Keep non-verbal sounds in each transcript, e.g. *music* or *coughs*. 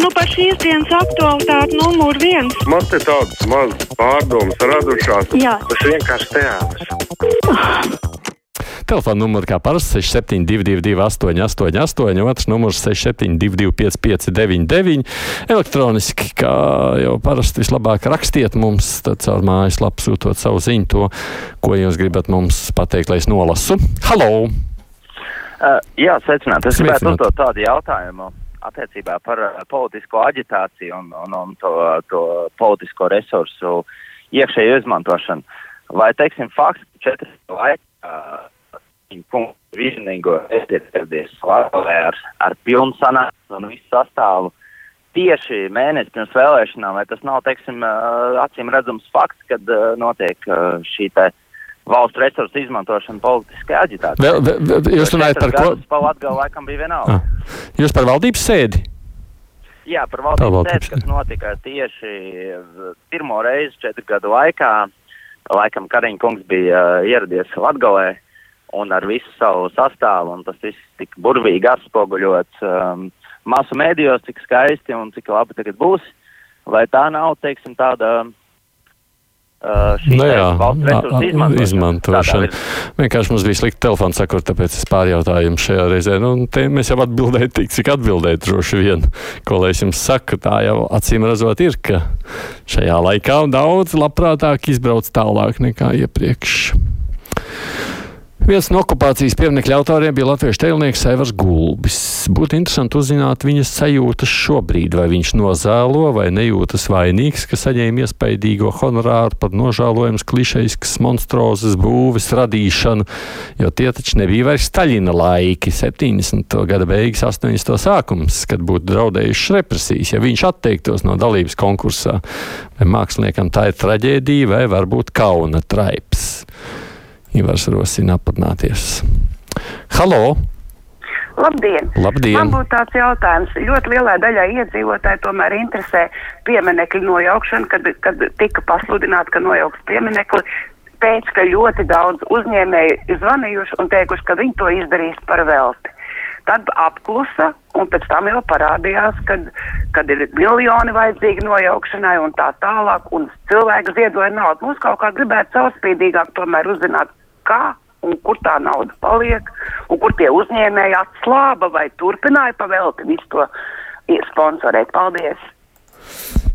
Nu, par šīs dienas aktualitāti numur viens. Man te tādas mazas pārdomas radušās. Jā. Tas vienkārši teātris. Telefona numurs kā parasti 6722, 888, otrs numurs 672, 559, elektroniski, kā jau parasti vislabāk rakstiet mums, tad caur mājaslapu sūtot savu ziņu, to, ko jūs gribat mums pateikt, lai es nolasu. Halo! Uh, jā, sveicināt. Es gribētu uzdot tādu jautājumu attiecībā par uh, politisko aģitāciju un, un, un to, to politisko resursu iekšēju izmantošanu. Vai, teiksim, fakts, ka četri laika uh, vienīgo ieradies Latvijā ar, ar pilnu sanāksmu un visu sastāvu tieši mēnesi pirms vēlēšanām, vai tas nav, teiksim, uh, acīm redzams fakts, kad notiek šī te valsts resursu izmantošana politiskajā aģitācijā? Vēl, vēl, jūs runājat par ko? Pa Latgali laikam bija vienalga. Ah. Jūs par valdības sēdi? Jā, par valdības sēdi, kas notika tieši pirmo reizi četru gadu laikā. Laikam Kariņa kungs bija uh, ieradies Latgalē un ar visu savu sastāvu, un tas viss tika burvīgi atspoguļots um, masu mēdījos, cik skaisti un cik labi tagad būs. Vai tā nav, teiksim, tāda uh, šī Nu te jā, valsts resursu izmantošana? izmantošana. Vienkārši mums bija slikti telefons sakot, tāpēc es pārjautāju jums šajā reizē. Nu, te mēs jau atbildējām tik, cik atbildēt droši vien. Ko lai es jums saku, tā jau acīm redzot ir, ka šajā laikā daudz labprātāk izbrauc tālāk nekā iepriekš. Viens no okupācijas pieminiektu autoriem bija latviešu tēlnieks Evers Gulbis. Būtu interesanti uzzināt viņas sajūtas šobrīd, vai viņš nozēlo vai nejūtas vainīgs, ka saņēma iespaidīgo honorāru par nožēlojumus klišejiskas monstrozes būves radīšanu, jo tie taču nebija vairs Staļina laiki, 70. gada beigas, 80. sākums, kad būtu draudējušas represijas, ja viņš atteiktos no dalības konkursā. Vai māksliniekam tā ir traģēdija vai varbūt kauna traips? Ivars rosina apatnāties. Halo! Labdien! Labdien! Man būtu tāds jautājums. Ļoti lielai daļai iedzīvotāji tomēr interesē pieminekļu nojaukšana, kad, kad tika pasludināts, ka nojauks pieminekli. Pēc, ka ļoti daudz uzņēmēju ir zvanījuši un teikuši, ka viņi to izdarīs par velti. Tad apklusa, un pēc tam jau parādījās, kad, kad ir miljoni vajadzīgi nojaukšanai un tā tālāk, un cilvēki ziedoja naudu. Mums kaut kā gribētu caurspīdīgāk tomēr uzzināt, kā un kur tā nauda paliek, un kur tie uzņēmēji atslāba vai turpināja pavelti visu to sponsorēt. Paldies!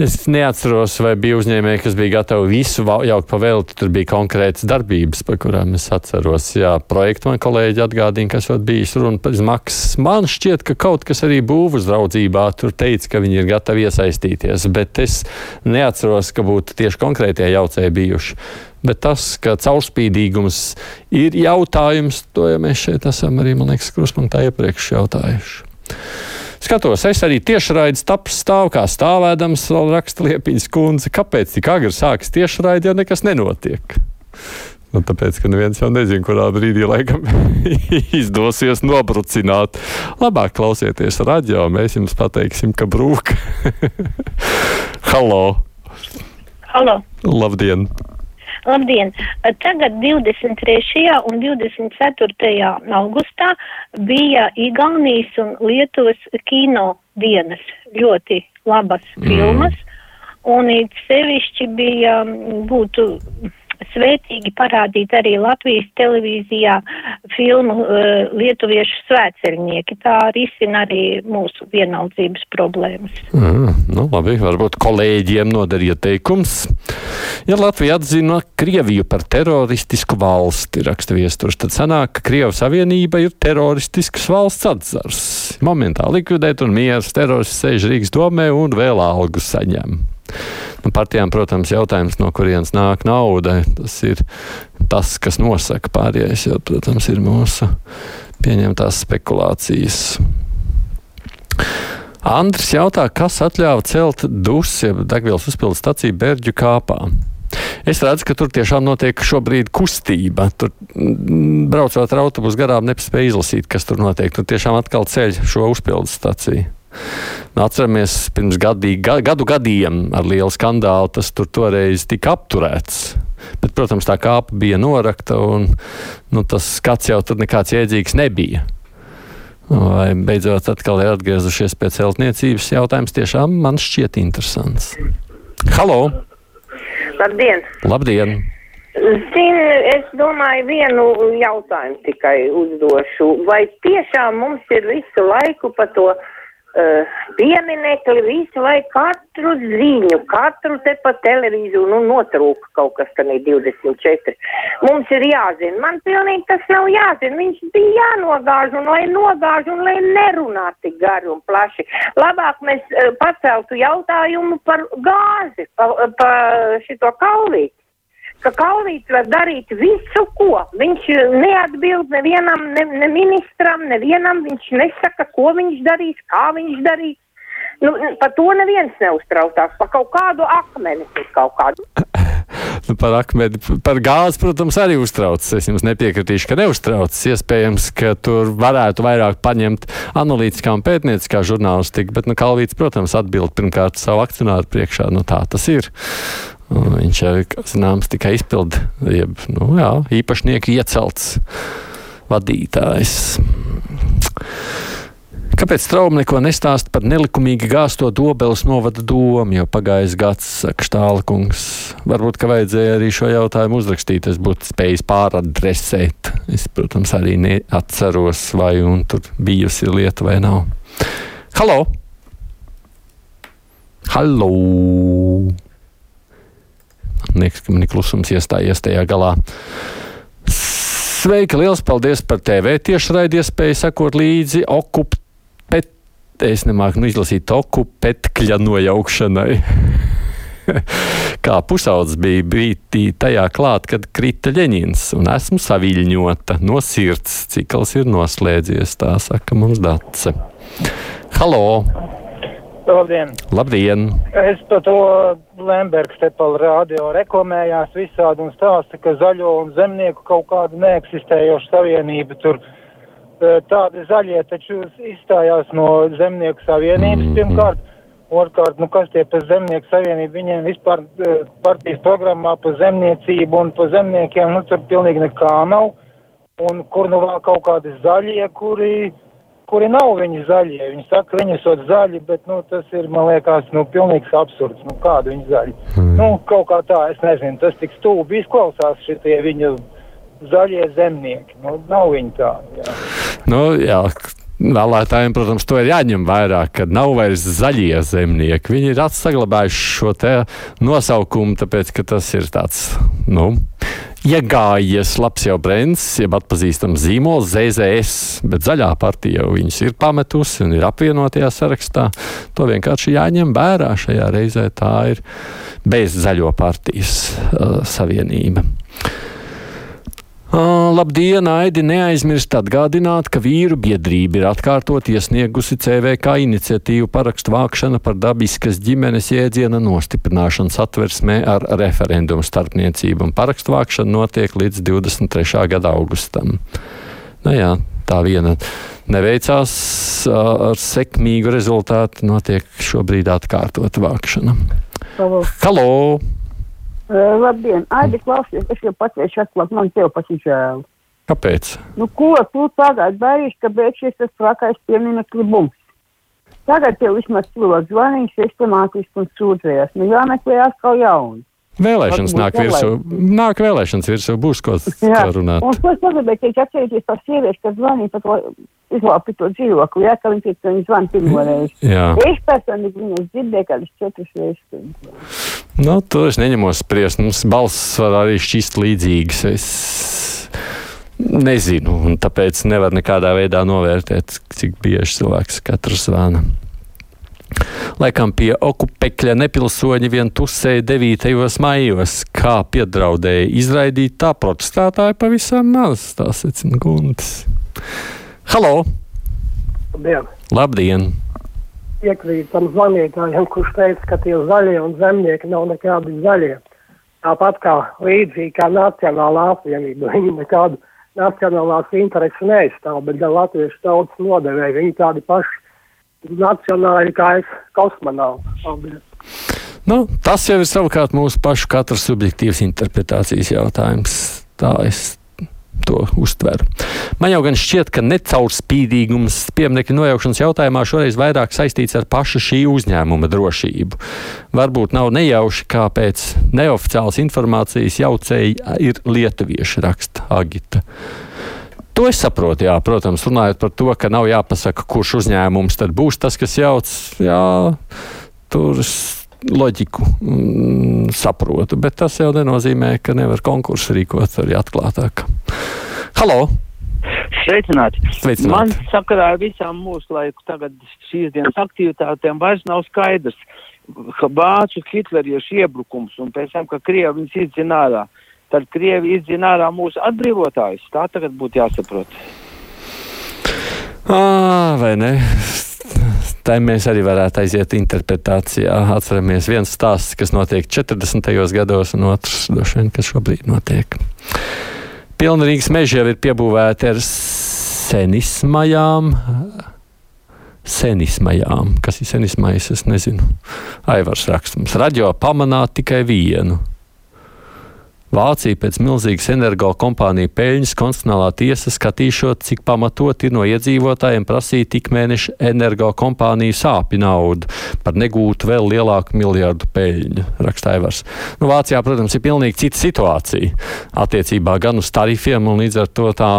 Es neatceros, vai bija uzņēmēji, kas bija gatavi visu jaukt pa velti. Tur bija konkrētas darbības, par kurām es atceros. Jā, projektu man kolēģi atgādīja, kas vēl bijis runa par izmaksas. Man šķiet, ka kaut kas arī būvus draudzībā tur teica, ka viņi ir gatavi iesaistīties, bet es neatceros, ka būtu tieši konkrētie jaucēji bijuši. Bet tas, ka caurspīdīgums ir jautājums, to jau mēs šeit esam arī, man liekas, kruspunktā iepriekš jautājuši. Skatos, es arī tiešraidzi tapu stāvu, kā stāvēdams, vēl raksta Liepiņas kundze, kāpēc tik agri sākas tiešraidi, ja nekas nenotiek. Nu, tāpēc, ka neviens jau nezina, kurā brīdī laikam *laughs* izdosies nobrucināt. Labāk klausieties radio, mēs jums pateiksim, ka brūk. *laughs* Halo! Halo. Labdien! Labdien! Tagad 23. un 24. augustā bija Igaunijas un Lietuvas kino dienas. Ļoti labas filmas. Un it sevišķi bija mm, būtu svētīgi parādīt arī Latvijas televīzijā filmu uh, Lietuviešu svētceļnieki. Tā risina arī mūsu vienaldzības problēmas. Mm, nu, labi, varbūt kolēģiem noder ieteikums. Ja Latvija atzina Krieviju par teroristisku valsti, raksta viesturs, tad sanāk, ka Krievijas Savienība ir teroristisks valsts atzars. Momentā likvidēt un mieras terorists sēž Rīgas domē un vēl algu saņem. Nu, partijām, protams, jautājums, no kurienes nāk nauda, tas ir tas, kas nosaka pārējais, jo, protams, ir mūsu pieņemtās spekulācijas. Andris jautā, kas atļāva celt dusi, degvielas uzpildes staciju Berģu kāpā. Es redzu, ka tur tiešām notiek šobrīd kustība. Tur mm, braucot ar autobusu garām, nespēja izlasīt, kas tur notiek. Tur tiešām atkal ceļ šo uzpildes staciju. Nu, atceramies, pirms gadī, ga, gadu gadiem ar lielu skandālu tas tur toreiz tika apturēts. Bet, protams, tā kāpa bija norakta un nu, tas skats jau tur nekāds jēdzīgs nebija. vai beidzot atkal ir atgriezušies pie celtniecības jautājums, tiešām man šķiet interesants. Halo! Labdien! Labdien! Zini, es domāju, vienu jautājumu tikai uzdošu. Vai tiešām mums ir visu laiku pa to uh, pieminekli, visu laiku katru ziņu, katru te pa televizoru, nu notrūka kaut kas tam ir 24. Mums ir jāzina. Man pilnīgi tas nav jāzina. Viņš bija jānogāž un lai nogāž un lai nerunā tik gari un plaši. Labāk mēs uh, paceltu jautājumu par gāzi, pa, pa šito kaulīti ka Kalvīts var darīt visu, ko. Viņš neatbild nevienam, ne, ne ministram, nevienam, viņš nesaka, ko viņš darīs, kā viņš darīs. Nu, par to neviens neuztraucās, par kaut kādu akmeni, kaut kādu. *coughs* Nu, par akmeni, par gāzi, protams, arī uztraucas. Es jums nepiekritīšu, ka neuztraucas. Iespējams, ka tur varētu vairāk paņemt analītiskā un pētnieciskā žurnālistika, bet nu, Kalvīts, protams, atbild pirmkārt savu akcionāru priekšā. Nu, tā tas ir. Viņš jau ir zināms tikai izpildu, jeb nu, jā, īpašnieku iecelts vadītājs. Kāpēc Strauma neko nestāsta par nelikumīgi gāzto dobeles novada domu, jo pagājis gads, saka Štālkungs. Varbūt, ka vajadzēja arī šo jautājumu uzrakstīt, es būtu spējis pāradresēt. Es, protams, arī neatceros, vai un tur bijusi lieta vai nav. Halo! Halo! Liekas, ka man ir klusums iestājies tajā galā. Sveiki, liels paldies par TV tiešraidi iespēju sekot līdzi okupēt, es nemāku nu izlasīt okupetkļa nojaukšanai. *laughs* Kā pusaudzis bija brīdī tajā klāt, kad krita Ļeņins, un esmu saviļņota no sirds, cikls ir noslēdzies, tā saka mums Dace. Halo! Labdien! Labdien! Es par to Lembergs te pa radio reklamējās visādi un stāsta, ka zaļo un zemnieku kaut kāda neeksistējoša savienība tur tādi zaļie taču izstājās no zemnieku savienības Mhm. pirmkārt. Otrkārt, nu kas tie par zemnieku savienību, viņiem vispār eh, partijas programmā par zemniecību un par zemniekiem, nu tur pilnīgi nekā nav. Un kur nu vēl kaut kādi zaļie, kuri kuri nav viņi zaļie. Viņi saka, viņi esot zaļi, bet, nu, tas ir, man liekas, nu, pilnīgs absurds. Nu, kādu viņi zaļi? Mm. Nu, kaut kā tā, es nezinu, tas tik stūbi izklausās šitie viņu zaļie zemnieki. Nu, nav viņi tādi, jā. Nu, jā. Vēlētājiem, protams, to ir jāņem vērā, ka nav vairs zaļie zemnieki. Viņi ir saglabājuši šo nosaukumu, tāpēc ka tas ir tāds, nu, iegājies labs jau brands, jeb atpazīstams zīmols ZZS, bet zaļā partija jau viņus ir pametusi un ir apvienotajā sarakstā. To vienkārši jāņem vērā šajā reizē. Tā ir bez zaļo partijas uh, savienība. Uh, labdien, Aidi! Neaizmirst atgādināt, ka vīru biedrība ir atkārtot iesniegusi CVK iniciatīvu parakstu vākšana par dabiskas ģimenes jēdziena nostiprināšanu satversmē ar referendumu starpniecību, un parakstu vākšana notiek līdz 23. gada augustam. Nu jā, tā viena neveicās ar sekmīgu rezultātu, notiek šobrīd atkārtot vākšana. Halo! Halo! Labdien, Aidi, klausies, es jau pateikšu atklāt, man tev pats žēl. Kāpēc? Nu, ko tu tagad darīsi, ka beigsies tas trakais pieminekļu bums? Tagad tev vismaz cilvēks zvanīja sistemātiski un sūdzējās. Nu, jāmeklē atkal jauni. Vēlēšanas nāk virsū. Nāk vēlēšanas virsū, būs ko, *laughs* Jā, ko runāt. un ko es pagribēju teikt, atcerieties par sieviešu, kas zvanīja par to izlāpi to dzīvokli, jā, ka viņi teica, ka viņi zvan pirmo reizi. Jā. Es personīgi viņus dzirdēju kādus četrus reizes. Nu, to es neņemos spriest. Mums balss var arī šķist līdzīgas. Es nezinu, un tāpēc nevar nekādā veidā novērtēt, cik bieži cilvēks katrs zvana. Laikam pie okupekļa nepilsoņi vien tusēja 9. maijos, kā piedraudēja izraidīt tā protestētāji pavisam maz, tā secina Guntis. Halo! Labdien! Labdien! Piekrīt tam zvanītājam, kurš teica, ka tie zaļie un zemnieki nav nekādi zaļie. Tāpat kā līdzīgi kā Nacionālā apvienība, viņi nekādu nacionālās intereses neizstāv, bet gan latviešu tautas nodevēja. Viņi tādi paši nacionāli kā es kosmonauts. Nu, tas jau ir savukārt mūsu pašu katra subjektīvas interpretācijas jautājums. Tā es to uztveru. Man jau gan šķiet, ka necaurspīdīgums pieminiektu nojaukšanas jautājumā šoreiz vairāk saistīts ar paša šī uzņēmuma drošību. Varbūt nav nejauši, kāpēc neoficiālas informācijas jaucēji ir lietuvieši, raksta Agita. To es saprotu, jā, protams, runājot par to, ka nav jāpasaka, kurš uzņēmums tad būs tas, kas jauc. Jā, tur loģiku mm, saprotu, bet tas jau nenozīmē, ka nevar konkursu rīkot arī atklātāk. Halo! Sveicināti. Sveicināti. Man sakarā ar visām mūsu laiku tagad šīs dienas aktivitātēm vairs nav skaidrs. Vācu hitleriešu iebrukums un pēc tam, ka Krievi viņus izdzina ārā. Tad Krievi izdzina ārā mūsu atbrīvotājus. Tā tagad būtu jāsaprot. À, vai ne? Tā mēs arī varētu aiziet interpretācijā. Atceramies viens stāsts, kas notiek 40. gados, un otrs, droši vien, kas šobrīd notiek. Pilnīgs meži jau ir piebūvēti ar senismajām. Senismajām. Kas ir senismais? Es nezinu. Aivars rakstums. Radio pamanā tikai vienu. Vācija pēc milzīgas energokompāniju peļņas konstitucionālā tiesa skatīšot, cik pamatot ir no iedzīvotājiem prasīt ikmēneša energokompāniju sāpju naudu par negūtu vēl lielāku miljardu peļņu, raksta Aivars. Nu, Vācijā, protams, ir pilnīgi cita situācija attiecībā gan uz tarifiem, un līdz ar to tā,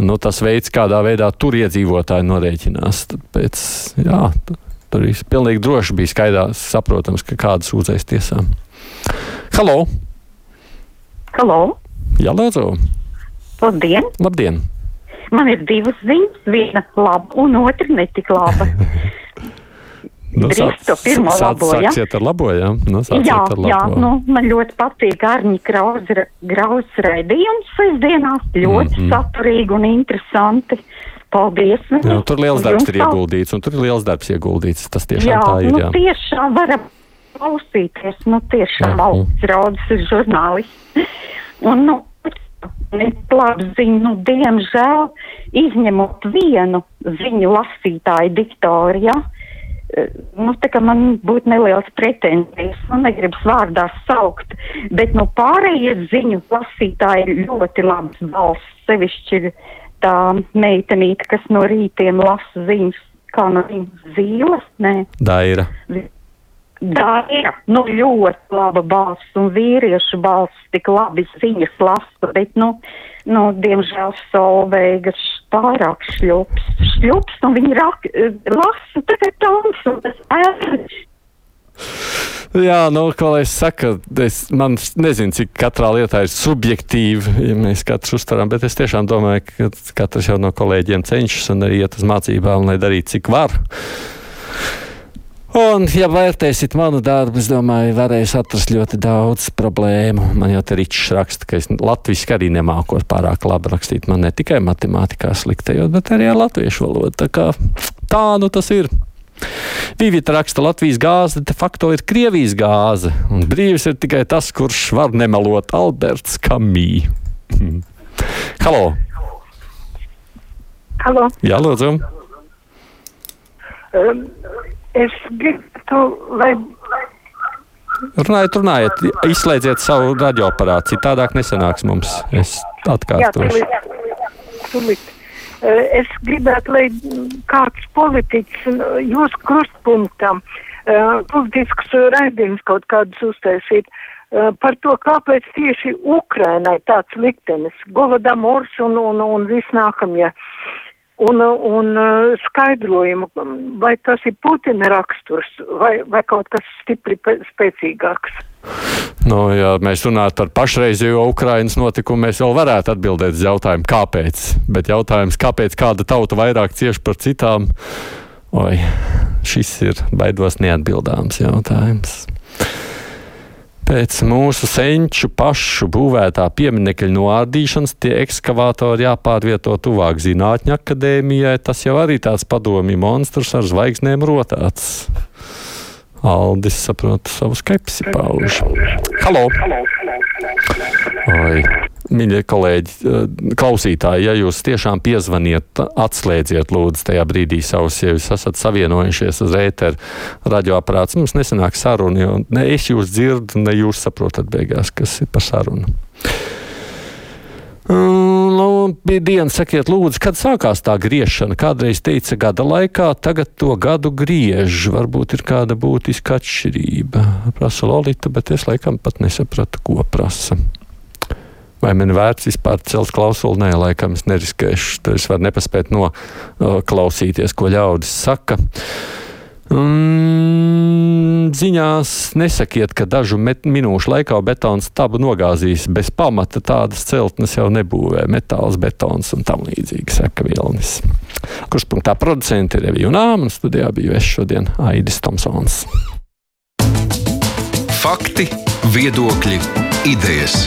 nu, tas veids, kādā veidā tur iedzīvotāji norēķinās. Tāpēc, jā, tur ir pilnīgi droši bija skaidrs, saprotams, ka kādas sūdzēs tiesām. Halo! Halo! Jā, lūdzu! Labdien! Labdien! Man ir divas ziņas, viena laba un otra netik laba. *laughs* Nu, Drīkst to pirmo labo, ja? Sāksiet ar labo, jā? Nu, Jā, ar labo. jā, nu, man ļoti patīk Arņa Krausa Graus raidījums sestdienās, ļoti Mhm. saturīgi un interesanti. Paldies! Jā, tur liels darbs ir ieguldīts, un tur ir liels darbs ieguldīts. Tas tiešām jā, tā ir. nu, Jā. tiešām varam klausīties, nu tiešām Mhm. augsts raudas ir žurnālisti. Un, nu, labi ziņa, nu, diemžēl, izņemot vienu ziņu lasītāju diktoru, ja, eh, nu, tā kā man būtu nelielas pretenzijas, nu, negribas vārdā saukt, bet, nu, pārējie ziņu lasītāji ir ļoti labs balss, sevišķi ir tā meitenīte, kas no rītiem lasa ziņas, kā no viņas zīles, nē. Daira. Daira, nu ļoti laba balss un vīriešu balss tik labi ziņas lasa, bet, nu, nu diemžēl Solveigas pārāk šļups, šļups, un viņi rak, lasa tagad tons, un tas ērš. Jā, nu, ko lai es saku, es nezinu, cik katrā lietā ir subjektīvi, ja mēs katrs uztveram, bet es tiešām domāju, ka katrs jau no kolēģiem cenšas un arī iet uz mācībām, lai darītu, cik var. Un, ja vērtēsiet manu darbu, es domāju, varēs atrast ļoti daudz problēmu. Man jau te rīčs raksta, ka es latviešu arī nemākot pārāk labi rakstīt. Man ne tikai matemātikā sliktējot, bet arī ar latviešu valodu. Tā, kā, tā nu tas ir. Vīvita raksta, Latvijas gāze de facto ir Krievijas gāze, un brīvis ir tikai tas, kurš var nemelot Alberts Kamī. *laughs* Halo! Halo. Jā, lūdzu! Um, es gribētu, lai Runājiet, runājiet, izslēdziet savu radioaparātu, citādāk nesanāks mums. Es atkārtošu. Uh, Es gribētu, lai kāds politiķis jūsu krustpunktam uh, politisks raidījums kaut kādus uztaisīt uh, par to, kāpēc tieši Ukrainai tāds liktenis, Golodomors un, un, un viss nākamie. Un, un uh, skaidrojumu, vai tas ir Putina raksturs vai, vai kaut kas stipri spēcīgāks. Nu, ja mēs runātu par pašreizējo Ukrainas notikumu, mēs vēl varētu atbildēt uz jautājumu, kāpēc. Bet jautājums, kāpēc kāda tauta vairāk cieši par citām, oi, šis ir baidos neatbildāms jautājums. Pēc mūsu senču pašu būvētā pieminiekļa noārdīšanas tie ekskavātori jāpārvieto tuvāk Zinātņu akadēmijai. Tas jau arī tāds padomju monstrs ar zvaigznēm rotāts. Aldis saprot savu skepsi pauž. Halo! Oi, mīļie kolēģi, eh, klausītāji, ja jūs tiešām piezvaniet, atslēdziet lūdzu tajā brīdī savus, ja jūs esat savienojušies uz ēteru radioaparāts. Mums nesanāk saruna, jo ne es jūs dzirdu, ne jūs saprotat beigās, kas ir par sarunu. Nu, bija diena, sakiet, lūdzu, kad sākās tā griešana? Kādreiz teica, gada laikā, tagad to gadu griež. Varbūt ir kāda būtiska atšķirība. Prasa Lolita, bet es laikam pat nesapratu, ko prasa. Vai man vērts vispār celt klausuli? Nē, laikam es neriskēšu. Tad es varu nepaspēt noklausīties, ko ļaudis saka. Mm, ziņās nesakiet, ka dažu minūšu laikā betons tabu nogāzīs. Bez pamata tādas celtnes jau nebūvē. Metāls, betons un tam līdzīgi saka Vilnis. Kurš punktā producenti ir Revija un Āma, un studijā bija Vešs šodien Aidis Tomsons. Fakti, viedokļi, idejas.